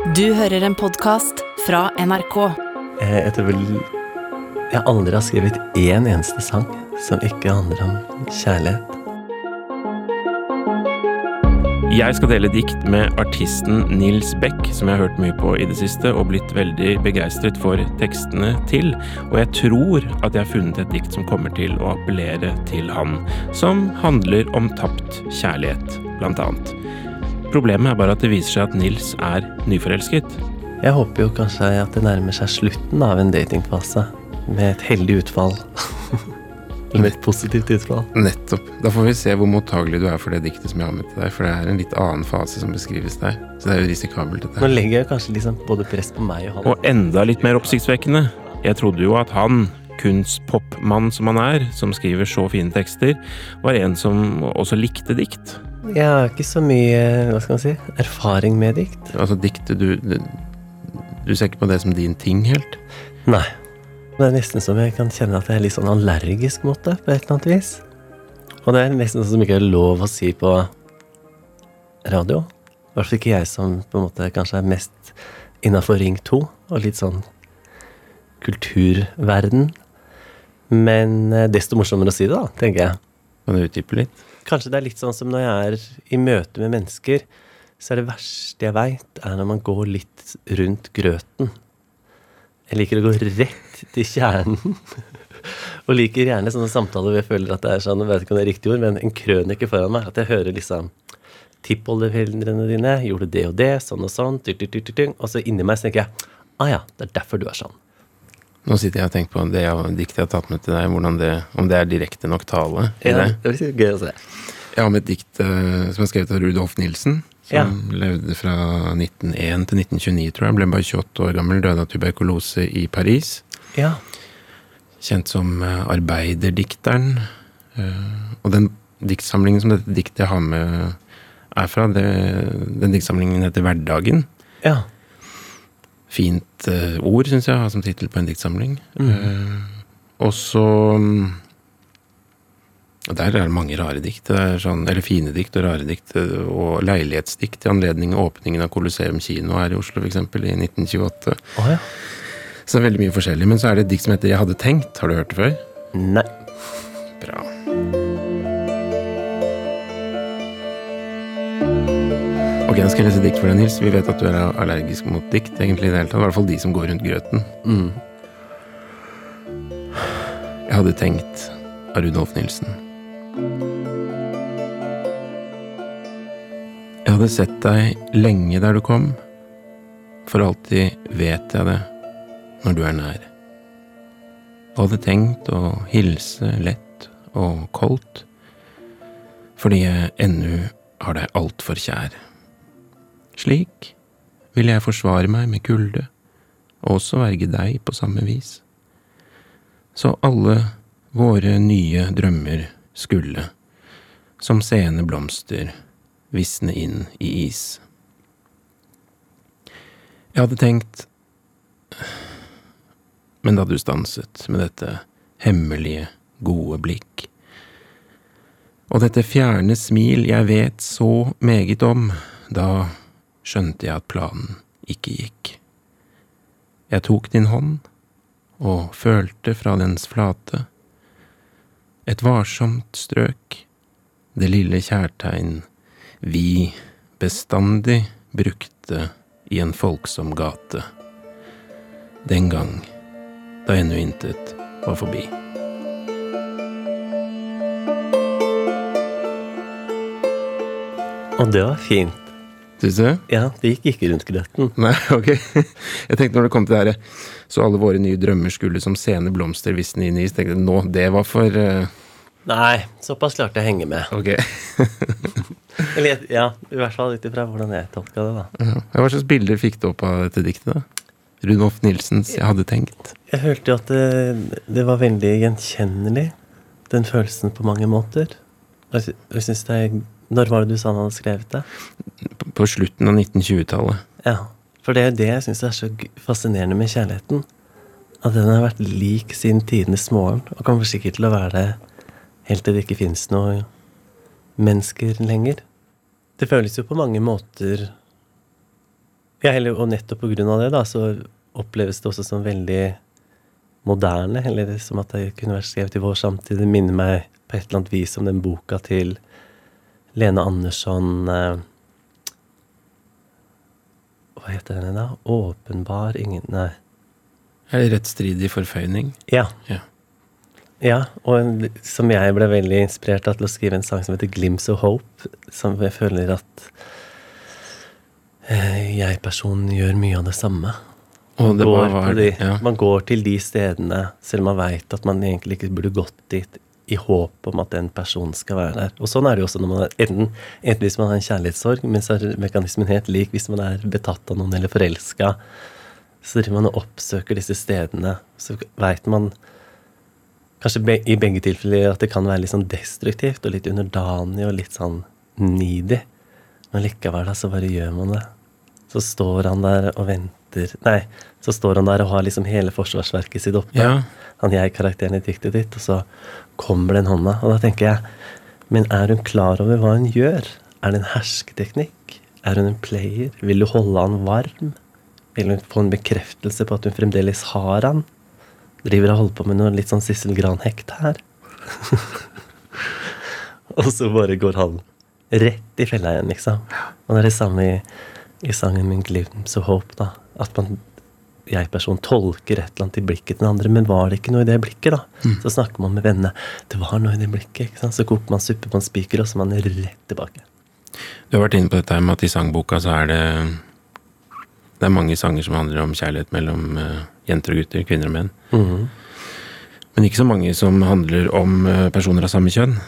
Du hører en podkast fra NRK. Eh, Jeg tror vel jeg aldri har skrevet én eneste sang som ikke handler om kjærlighet. Jeg skal dele dikt med artisten Nils Beck, som jeg har hørt mye på i det siste og blitt veldig begeistret for tekstene til. Og jeg tror at jeg har funnet et dikt som kommer til å appellere til han, som handler om tapt kjærlighet, blant annet. Problemet er bare at det viser seg at Nils er nyforelsket. Jeg håper jo kanskje at det nærmer seg slutten av en datingfase, med et heldig utfall. Eller med et positivt utfall. Nettopp. Da får vi se hvor mottagelig du er for det diktet som jeg har med til deg, for det er en litt annen fase som beskrives der. Så det er jo risikabelt, dette. Nå legger jeg kanskje liksom både press på meg og han. Og enda litt mer oppsiktsvekkende. Jeg trodde jo at han, kunstpopmann som han er, som skriver så fine tekster, var en som også likte dikt. Jeg har ikke så mye hva skal man si, erfaring med dikt. Altså diktet du Du ser ikke på det som din ting helt? Nei. Det er nesten som jeg kan kjenne at jeg er litt sånn allergisk mot det, på et eller annet vis. Og det er nesten som ikke er lov å si på radio. I hvert fall ikke jeg som på en måte kanskje er mest innafor Ring 2, og litt sånn kulturverden. Men eh, desto morsommere å si det, da, tenker jeg. Kan du utdype litt? Kanskje det er litt sånn som når jeg er i møte med mennesker, så er det verste jeg veit, er når man går litt rundt grøten. Jeg liker å gå rett til kjernen. og liker gjerne sånne samtaler hvor jeg føler at det er sånn, jeg vet ikke om det er riktig ord, men en krønike foran meg. At jeg hører liksom Tippoldeforeldrene dine gjorde det og det, sånn og sånn, og så inni meg tenker jeg ah ja, det er derfor du er sånn. Nå sitter jeg og tenker på det jeg- diktet jeg har tatt med til deg, det, om det er direkte nok tale Ja, det. det blir gøy å se. Jeg har med et dikt uh, som er skrevet av Rudolf Nilsen, som Ja. levde fra 1901 til 1929, tror jeg. Ble bare 28 år gammel, døde av tuberkulose i Paris. Ja. Kjent som uh, arbeiderdikteren. Uh, og den diktsamlingen som dette diktet jeg har med, er fra, det, den diktsamlingen heter Hverdagen. Ja. Fint uh, ord, syns jeg, å ha som tittel på en diktsamling. Eh, og så mm, Der er det mange rare dikt. Det sånn, eller fine dikt og rare dikt. eh, Og leilighetsdikt i anledning av åpningen av Colosseum kino her i Oslo, f.eks. i 1928. Oh, ja. Så det er veldig mye forskjellig. Men så er det et dikt som heter Jeg hadde tenkt. Har du hørt det før? Nei. Bra. Ok, nå skal jeg lese dikt for deg, Nils. Vi vet at du er allergisk mot dikt. egentlig i det hele tatt. I hvert fall de som går rundt grøten. Mm. Jeg hadde tenkt av Rudolf Nilsen. Jeg hadde sett deg lenge der du kom. For alltid vet jeg det når du er nær. Og hadde tenkt å hilse lett og koldt. Fordi jeg ennu har deg altfor kjær. Slik vil jeg forsvare meg med kulde, og også verge deg på samme vis. Så alle våre nye drømmer skulle, som sene blomster, visne inn i is. Jeg hadde tenkt Men da du stanset med dette hemmelige, gode blikk, og dette fjerne smil jeg vet så meget om, da skjønte jeg at planen ikke gikk. Jeg tok din hånd og følte fra dens flate et varsomt strøk, det lille kjærtegn vi bestandig brukte i en folksom gate, den gang da ennå intet var forbi. Og det var fint. Syns du? Ja, det gikk ikke rundt grøten. Nei, ok. Jeg tenkte når det kom til det her, så alle våre nye drømmer skulle som sene blomster visne inn i is, tenkte jeg nå, det var for uh... Nei, såpass klarte jeg å henge med. Ok. Eller, ja, i hvert fall ut ifra hvordan jeg tolka det, da. Ja. Hva slags bilder fikk du opp av dette diktet, da? Rudolf Nilsens 'Jeg hadde tenkt'. Jeg hørte jo at det, det var veldig gjenkjennelig, den følelsen på mange måter. Og jeg, sy- jeg synes det er Når var det du sa han hadde skrevet det? På- slutten av 1920-tallet. Ja. For det er jo det jeg syns er så fascinerende med kjærligheten. At den har vært lik siden tidenes morgen, og kommer sikkert til å være det helt til det ikke fins noe mennesker lenger. Det føles jo på mange måter Ja, og nettopp på grunn av det, da, så oppleves det også som veldig moderne. Eller som at det kunne vært skrevet i vår samtid. Det minner meg på et eller annet vis om den boka til Lene Andersson eh, Hva heter den da? Åpenbar ingen Nei. Er det rettsstridig forføyning? Ja. Ja. Ja, og som jeg ble veldig inspirert av til å skrive en sang som heter 'Glimpse of Hope', som jeg føler at eh, jeg-personen gjør mye av det samme. Og det går var, de, ja. Man går til de stedene, selv om man veit at man egentlig ikke burde gått dit i håp om at den personen skal være der. Og sånn er det jo også når man er, enten, enten hvis man har en kjærlighetssorg, men så er mekanismen helt lik hvis man er betatt av noen eller forelska. Så driver man og oppsøker disse stedene. Så veit man kanskje be, i begge tilfeller at det kan være litt sånn destruktivt og litt underdanig og litt sånn needy. Men likevel da, så bare gjør man det. Så står han der og venter Nei, så står han der og har liksom hele forsvarsverket sitt oppe. Ja. Han jeg-karakteren i diktet ditt, og så kommer den hånda. Og da tenker jeg, men er hun klar over hva hun gjør? Er det en hersketeknikk? Er hun en player? Vil du holde han varm? Vil hun få en bekreftelse på at hun fremdeles har han? Driver og holder på med noe litt sånn Sissel Gran-hekt her. og så bare går han rett i fella igjen, liksom. Og det er det samme i, i sangen min 'Glimt of Hope', da. At man jeg-person tolker et eller annet i blikket til den andre, men var det ikke noe i det blikket, da? Så snakker man med vennene. Det var noe i det blikket. ikke sant? Så koker man suppe på en spiker, og så er man rett tilbake. Du har vært inne på dette med at i sangboka så er det Det er mange sanger som handler om kjærlighet mellom eh, jenter og gutter, kvinner og menn. Mm. Men ikke så mange som handler om eh, personer av samme kjønn.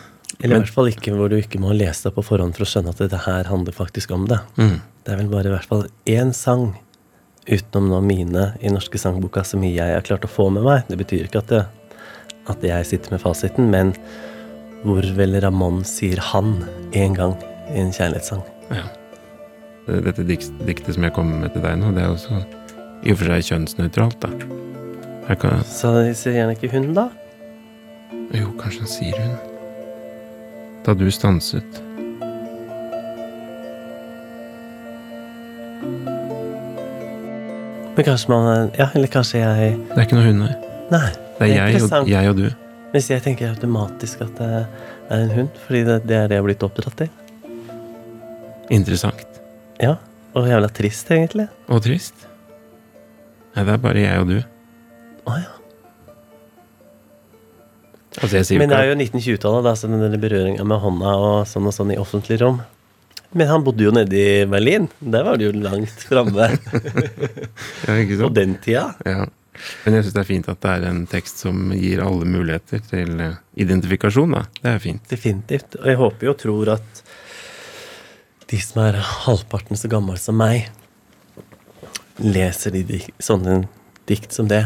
Eller i hvert fall ikke hvor du ikke må lese deg på forhånd for å skjønne at det her handler faktisk om det. Mm. Det er vel bare i hvert fall én sang utenom nå mine i norske sangboka som jeg har klart å få med meg. Det betyr ikke at, det, at jeg sitter med fasiten, men hvor vel Ramón sier 'han' én gang i en kjærlighetssang. Ja. Dette diktet som jeg kommer med til deg nå, det er også i og for seg kjønnsnøytralt, da. Jeg kan, Så sier gjerne ikke hun, da. jo, kanskje han sier hun. Da du stanset. Men kanskje man Ja, eller kanskje jeg Det er ikke noe hun her. Nei. Det er jeg og, jeg og du. Hvis jeg tenker automatisk at det er en hund, fordi det, det er det jeg har blitt oppdratt til. Interessant. Ja. Og jævla trist, egentlig. Og trist. Nei, det er bare jeg og du. Å ja. Altså, Men det er jo 1920-tallet, da, så den berøringa med hånda og sånn og sånn i offentlig rom. Men han bodde jo nede i Berlin. Der var det jo langt framme ja, ikke sant? på den tida. Ja. Men jeg syns det er fint at det er en tekst som gir alle muligheter til eh, identifikasjon, da. Det er fint. Definitivt. Og jeg håper jo og tror at de som er halvparten så gammel som meg, leser de dik sånne dikt som det,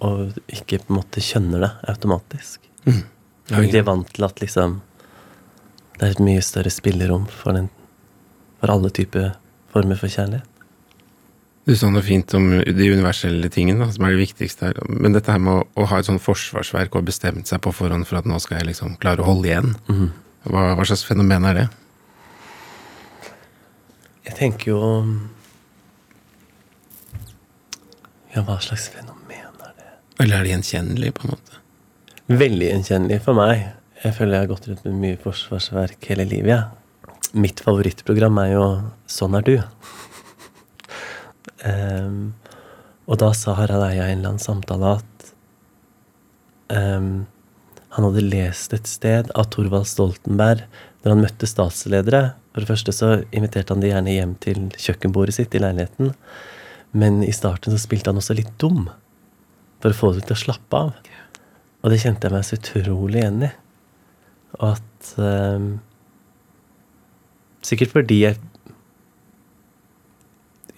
og ikke på en måte skjønner det automatisk. Ja, Fordi de er vant til at liksom det er et mye større spillerom for, den, for alle typer former for kjærlighet. Du sa noe fint om de universelle tingene, som er det viktigste her. Men dette her med å, å ha et sånn forsvarsverk og bestemt seg på forhånd for at nå skal jeg liksom klare å holde igjen, hva, hva slags fenomen er det? Jeg tenker jo Ja, hva slags fenomen er det? Eller er det gjenkjennelig, på en måte? Veldig gjenkjennelig for meg. Jeg føler jeg har gått rundt med mye forsvarsverk hele livet. jeg. Mitt favorittprogram er jo Sånn er du. um, og da sa Harald Eia i en eller annen samtale at um, han hadde lest et sted av Thorvald Stoltenberg når han møtte statsledere. For det første så inviterte han de gjerne hjem til kjøkkenbordet sitt i leiligheten. Men i starten så spilte han også litt dum. For å få dem til å slappe av. Og det kjente jeg meg så utrolig igjen i. Og at ehm, Sikkert fordi jeg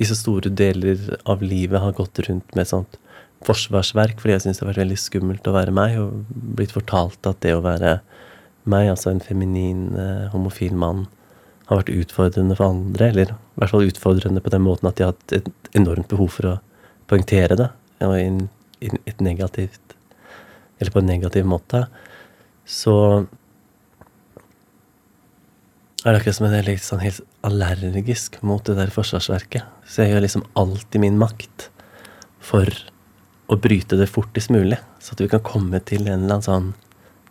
i så store deler av livet har gått rundt med et sånt forsvarsverk fordi jeg syns det har vært veldig skummelt å være meg, og blitt fortalt at det å være meg, altså en feminin, eh, homofil mann, har vært utfordrende for andre. Eller i hvert fall utfordrende på den måten at de har hatt et enormt behov for å poengtere det. Og i en- i et negativt Eller på en negativ måte. Så er det akkurat som jeg er litt sånn helt allergisk mot det der forsvarsverket. Så jeg gjør liksom alt i min makt for å bryte det fortest mulig. Så at vi kan komme til en eller annen sånn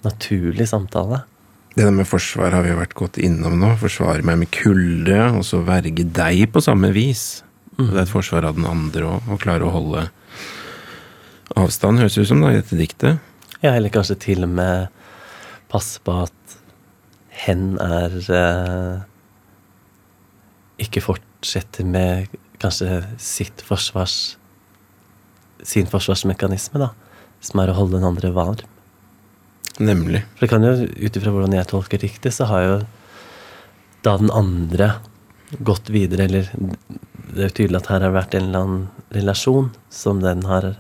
naturlig samtale. Det der med forsvar har vi jo vært godt innom nå. Forsvare meg med kulde, og så verge deg på samme vis. Mm. det er et forsvar av den andre òg, å klare å holde avstand, høres det ut som da, i dette diktet. Ja, eller kanskje til og med passe på at hen er eh, Ikke fortsetter med kanskje sitt forsvars Sin forsvarsmekanisme, da. Som er å holde den andre varm. Nemlig. For det kan jo, ut ifra hvordan jeg tolker riktig, så har jo da den andre gått videre, eller det er jo tydelig at her har vært en eller annen relasjon som den har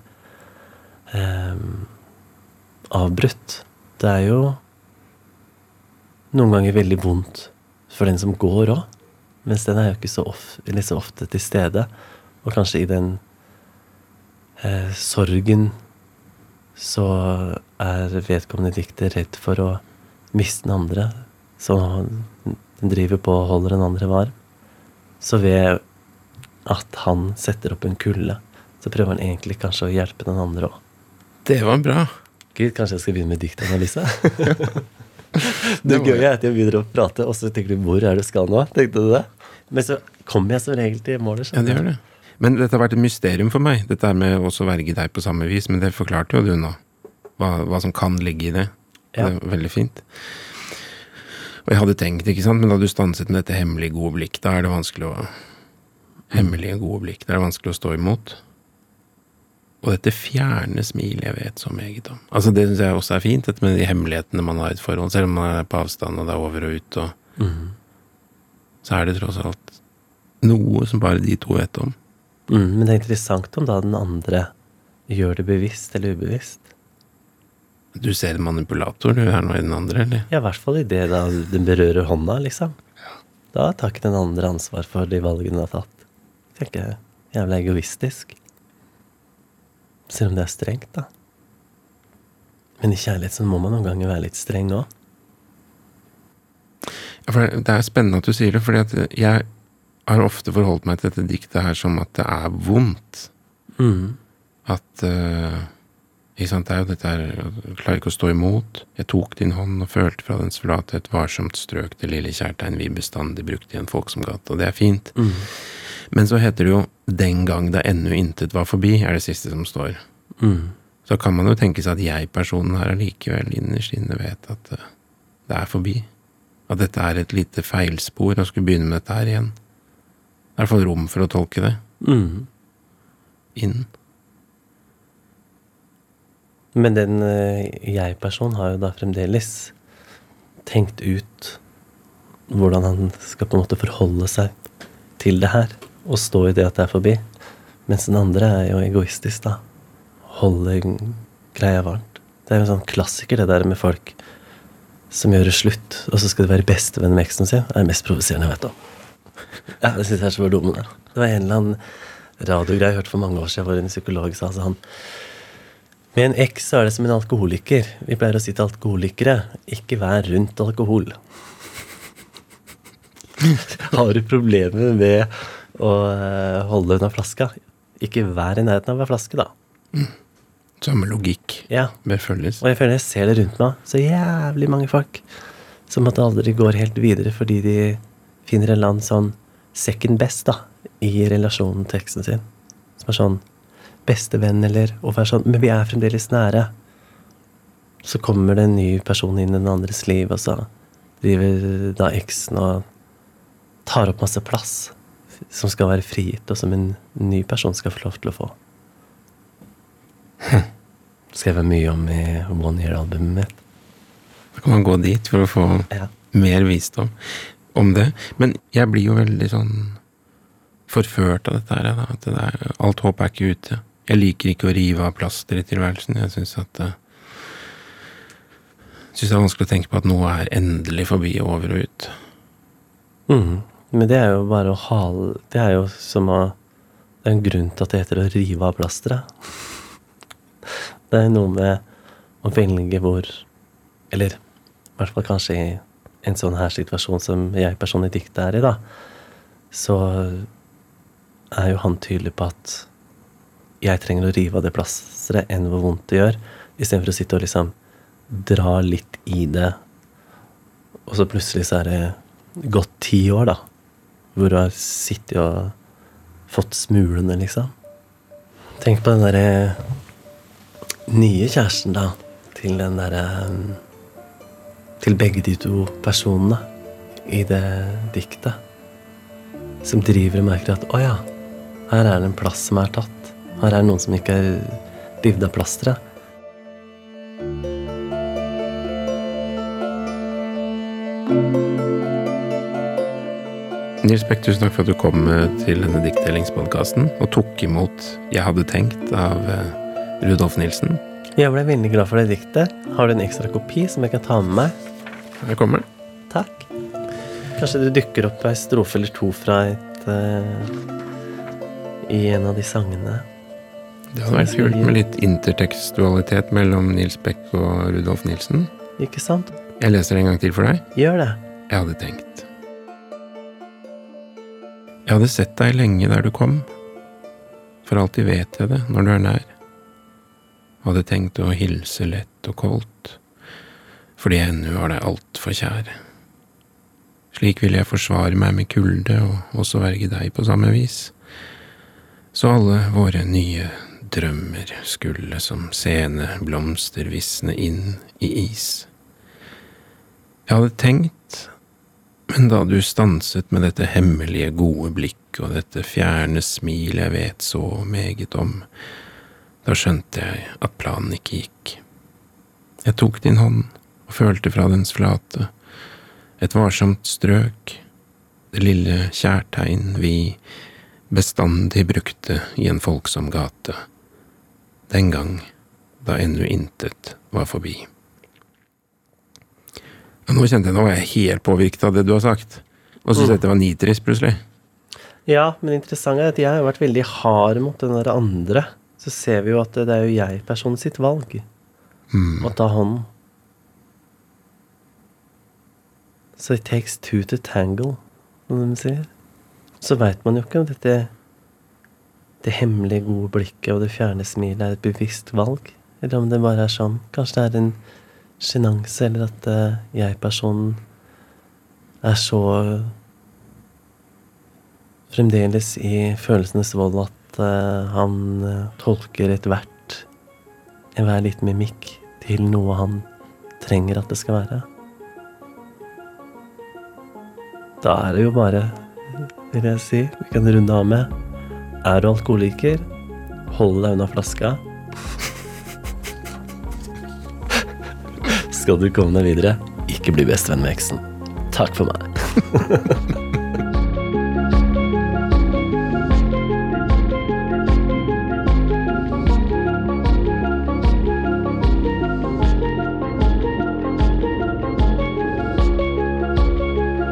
eh, avbrutt. Det er jo noen ganger veldig vondt for den som går òg, mens den er jo ikke så, of, så ofte til stede. Og kanskje i den eh, sorgen så er vedkommende dikter redd for å miste den andre. Så den driver på og holder den andre varm. Så ved at han setter opp en kulde, så prøver han egentlig kanskje å hjelpe den andre òg. Det var bra. Gud, kanskje jeg skal begynne med diktanalyse? det gøye er at jeg begynner å prate, og så tenker du 'hvor er du skal nå'? Tenkte du det? Men så kommer jeg som regel til målet. Ja, det gjør det. Men dette har vært et mysterium for meg, dette med å verge deg på samme vis. Men det forklarte jo du nå, hva, hva som kan ligge i det. Ja. Det er veldig fint. Og jeg hadde tenkt, ikke sant, men da du stanset med dette hemmelige gode blikk, da er det vanskelig å Hemmelige gode blikk, det er vanskelig å stå imot. Og dette fjerne smilet jeg vet så meget om. Altså Det syns jeg også er fint, dette med de hemmelighetene man har i et forhold. Selv om man er på avstand, og det er over og ut, og Mm. så er det tross alt noe som bare de to vet om. Mm, men det er interessant om da den andre gjør det bevisst eller ubevisst. Du ser en manipulator, du er nå i den andre, eller? Ja, i hvert fall i det da den berører hånda, liksom. Da tar ikke den andre ansvar for de valgene den har tatt. Tenker jeg jævla egoistisk. Selv om det er strengt, da. Men i kjærlighet så må man noen ganger være litt streng òg. Ja, for det er spennende at du sier det, fordi at jeg har ofte forholdt meg til dette diktet her som at det er vondt. Mm. At uh, ikke sant, det er jo dette her Jeg klarer ikke å stå imot. Jeg tok din hånd og følte fra dens flate et varsomt strøk det lille kjærtegn vi bestandig brukte i en folksomgate. og det er fint. Mm. Men så heter det jo 'den gang da ennå intet var forbi', er det siste som står. Mm. Så kan man jo tenke seg at jeg-personen her allikevel innerst inne vet at eh, det er forbi. At dette er et lite feilspor, å skulle begynne med dette her igjen. Det er i hvert fall rom for å tolke det Mm. inn. Men den eh, jeg-personen har jo da fremdeles tenkt ut hvordan han skal på en måte forholde seg til det her, og stå i det at det er forbi. Mens den andre er jo egoistisk, da. Holde greia varmt. Det er jo en sånn klassiker, det der med folk som gjør det slutt, og så skal de være bestevenn med eksen sin. Det er det mest provoserende jeg vet om. Ja, det syns jeg er så fordummende. Det var en eller annen radiogreie jeg hørte for mange år siden, hvor en psykolog sa altså han med en eks så er det som en alkoholiker. Vi pleier å si til alkoholikere ikke vær rundt alkohol. Har du problemer med å eh, holde unna flaska, ikke vær i nærheten av hver flaske, da. Samme logikk Ja, bør følges. Og jeg føler jeg ser det rundt meg. Så jævlig mange folk som at det aldri går helt videre fordi de finner en eller annen sånn second best da, i relasjonen til eksen sin. Som er sånn bestevenn eller å være sånn Men vi er fremdeles nære. Så kommer det en ny person inn i den andres liv, og så driver da eksen og tar opp masse plass som skal være frigitt, og som en ny person skal få lov til å få. Skrevet mye om i One Year-albumet mitt. Da kan man gå dit for å få Ja. mer visdom om det. Men jeg blir jo veldig sånn forført av dette her. Da. At det der, alt håp er ikke ute. Jeg liker ikke å rive av plaster i tilværelsen. Jeg syns at uh, Syns det er vanskelig å tenke på at noe er endelig forbi og over og ut. Mhm. Men det er jo bare å hale Det er jo som å Det er en grunn til at det heter å rive av plasteret. Det er noe med å velge hvor Eller i hvert fall kanskje i en sånn her situasjon som jeg personlig diktet er i, da, så er jo han tydelig på at jeg trenger å rive av det plasteret enn hvor vondt det gjør, istedenfor å sitte og liksom dra litt i det, og så plutselig så er det gått ti år, da, hvor du har sittet og fått smulene, liksom. Tenk på den derre nye kjæresten, da, til den derre Til begge de to personene i det diktet. Som driver og merker at å ja, her er det en plass som er tatt. Her er det noen som ikke er revet av plasteret. Nils Beck, tusen takk for at du kom eh, til denne diktdelingspodkasten og tok imot Jeg hadde tenkt av eh, Rudolf Nilsen. Jeg ble veldig glad for det diktet. Har du en ekstra kopi som jeg kan ta med meg? Her kommer den. Takk. Kanskje det dukker opp ei strofe eller to fra et uh, I en av de sangene. Det hadde vært kult med litt intertekstualitet mellom Nils Beck og Rudolf Nilsen. Ikke sant? Jeg leser en gang til for deg. Gjør det. Jeg hadde tenkt. Jeg hadde sett deg lenge der du kom. For alltid vet jeg det når du er nær. Hadde tenkt å hilse lett og koldt, fordi jeg ennå har deg altfor kjær. Slik ville jeg forsvare meg med kulde og også verge deg på samme vis. Så alle våre nye drømmer skulle som sene blomster visne inn i is. Jeg hadde tenkt, men da du stanset med dette hemmelige, gode blikk og dette fjerne smil jeg vet så meget om, da skjønte jeg at planen ikke gikk. Jeg tok din hånd og følte fra dens flate, et varsomt strøk, det lille kjærtegn vi bestandig brukte i en folksom gate, den gang da ennå intet var forbi. Nå kjente jeg nå var jeg helt påvirket av det du har sagt, og så Mm. dette var nitrist plutselig. Ja, men det interessante er at jeg har vært veldig hard mot den der andre. Så ser vi jo at det er jo jeg-personen sitt valg Mm. å ta hånden. So it takes two to tangle, som de sier. Så veit man jo ikke om dette det hemmelige, gode blikket og det fjerne smilet er et bevisst valg, eller om det bare er sånn. Kanskje det er en sjenanse, eller at eh, jeg-personen er så fremdeles i følelsenes vold at eh, han eh, tolker ethvert enhver liten mimikk til noe han trenger at det skal være. Da er det jo bare, vil jeg si, vi kan runde av med Er du alkoholiker, hold deg unna flaska. Skal du komme deg videre, ikke bli bestevenn med eksen. Takk for meg.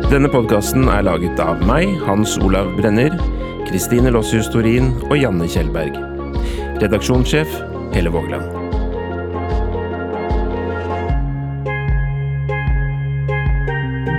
Denne podkasten er laget av meg, Hans Olav Brenner, Kristine Lossius Torin og Janne Kjellberg. Redaksjonssjef Helle Vågland.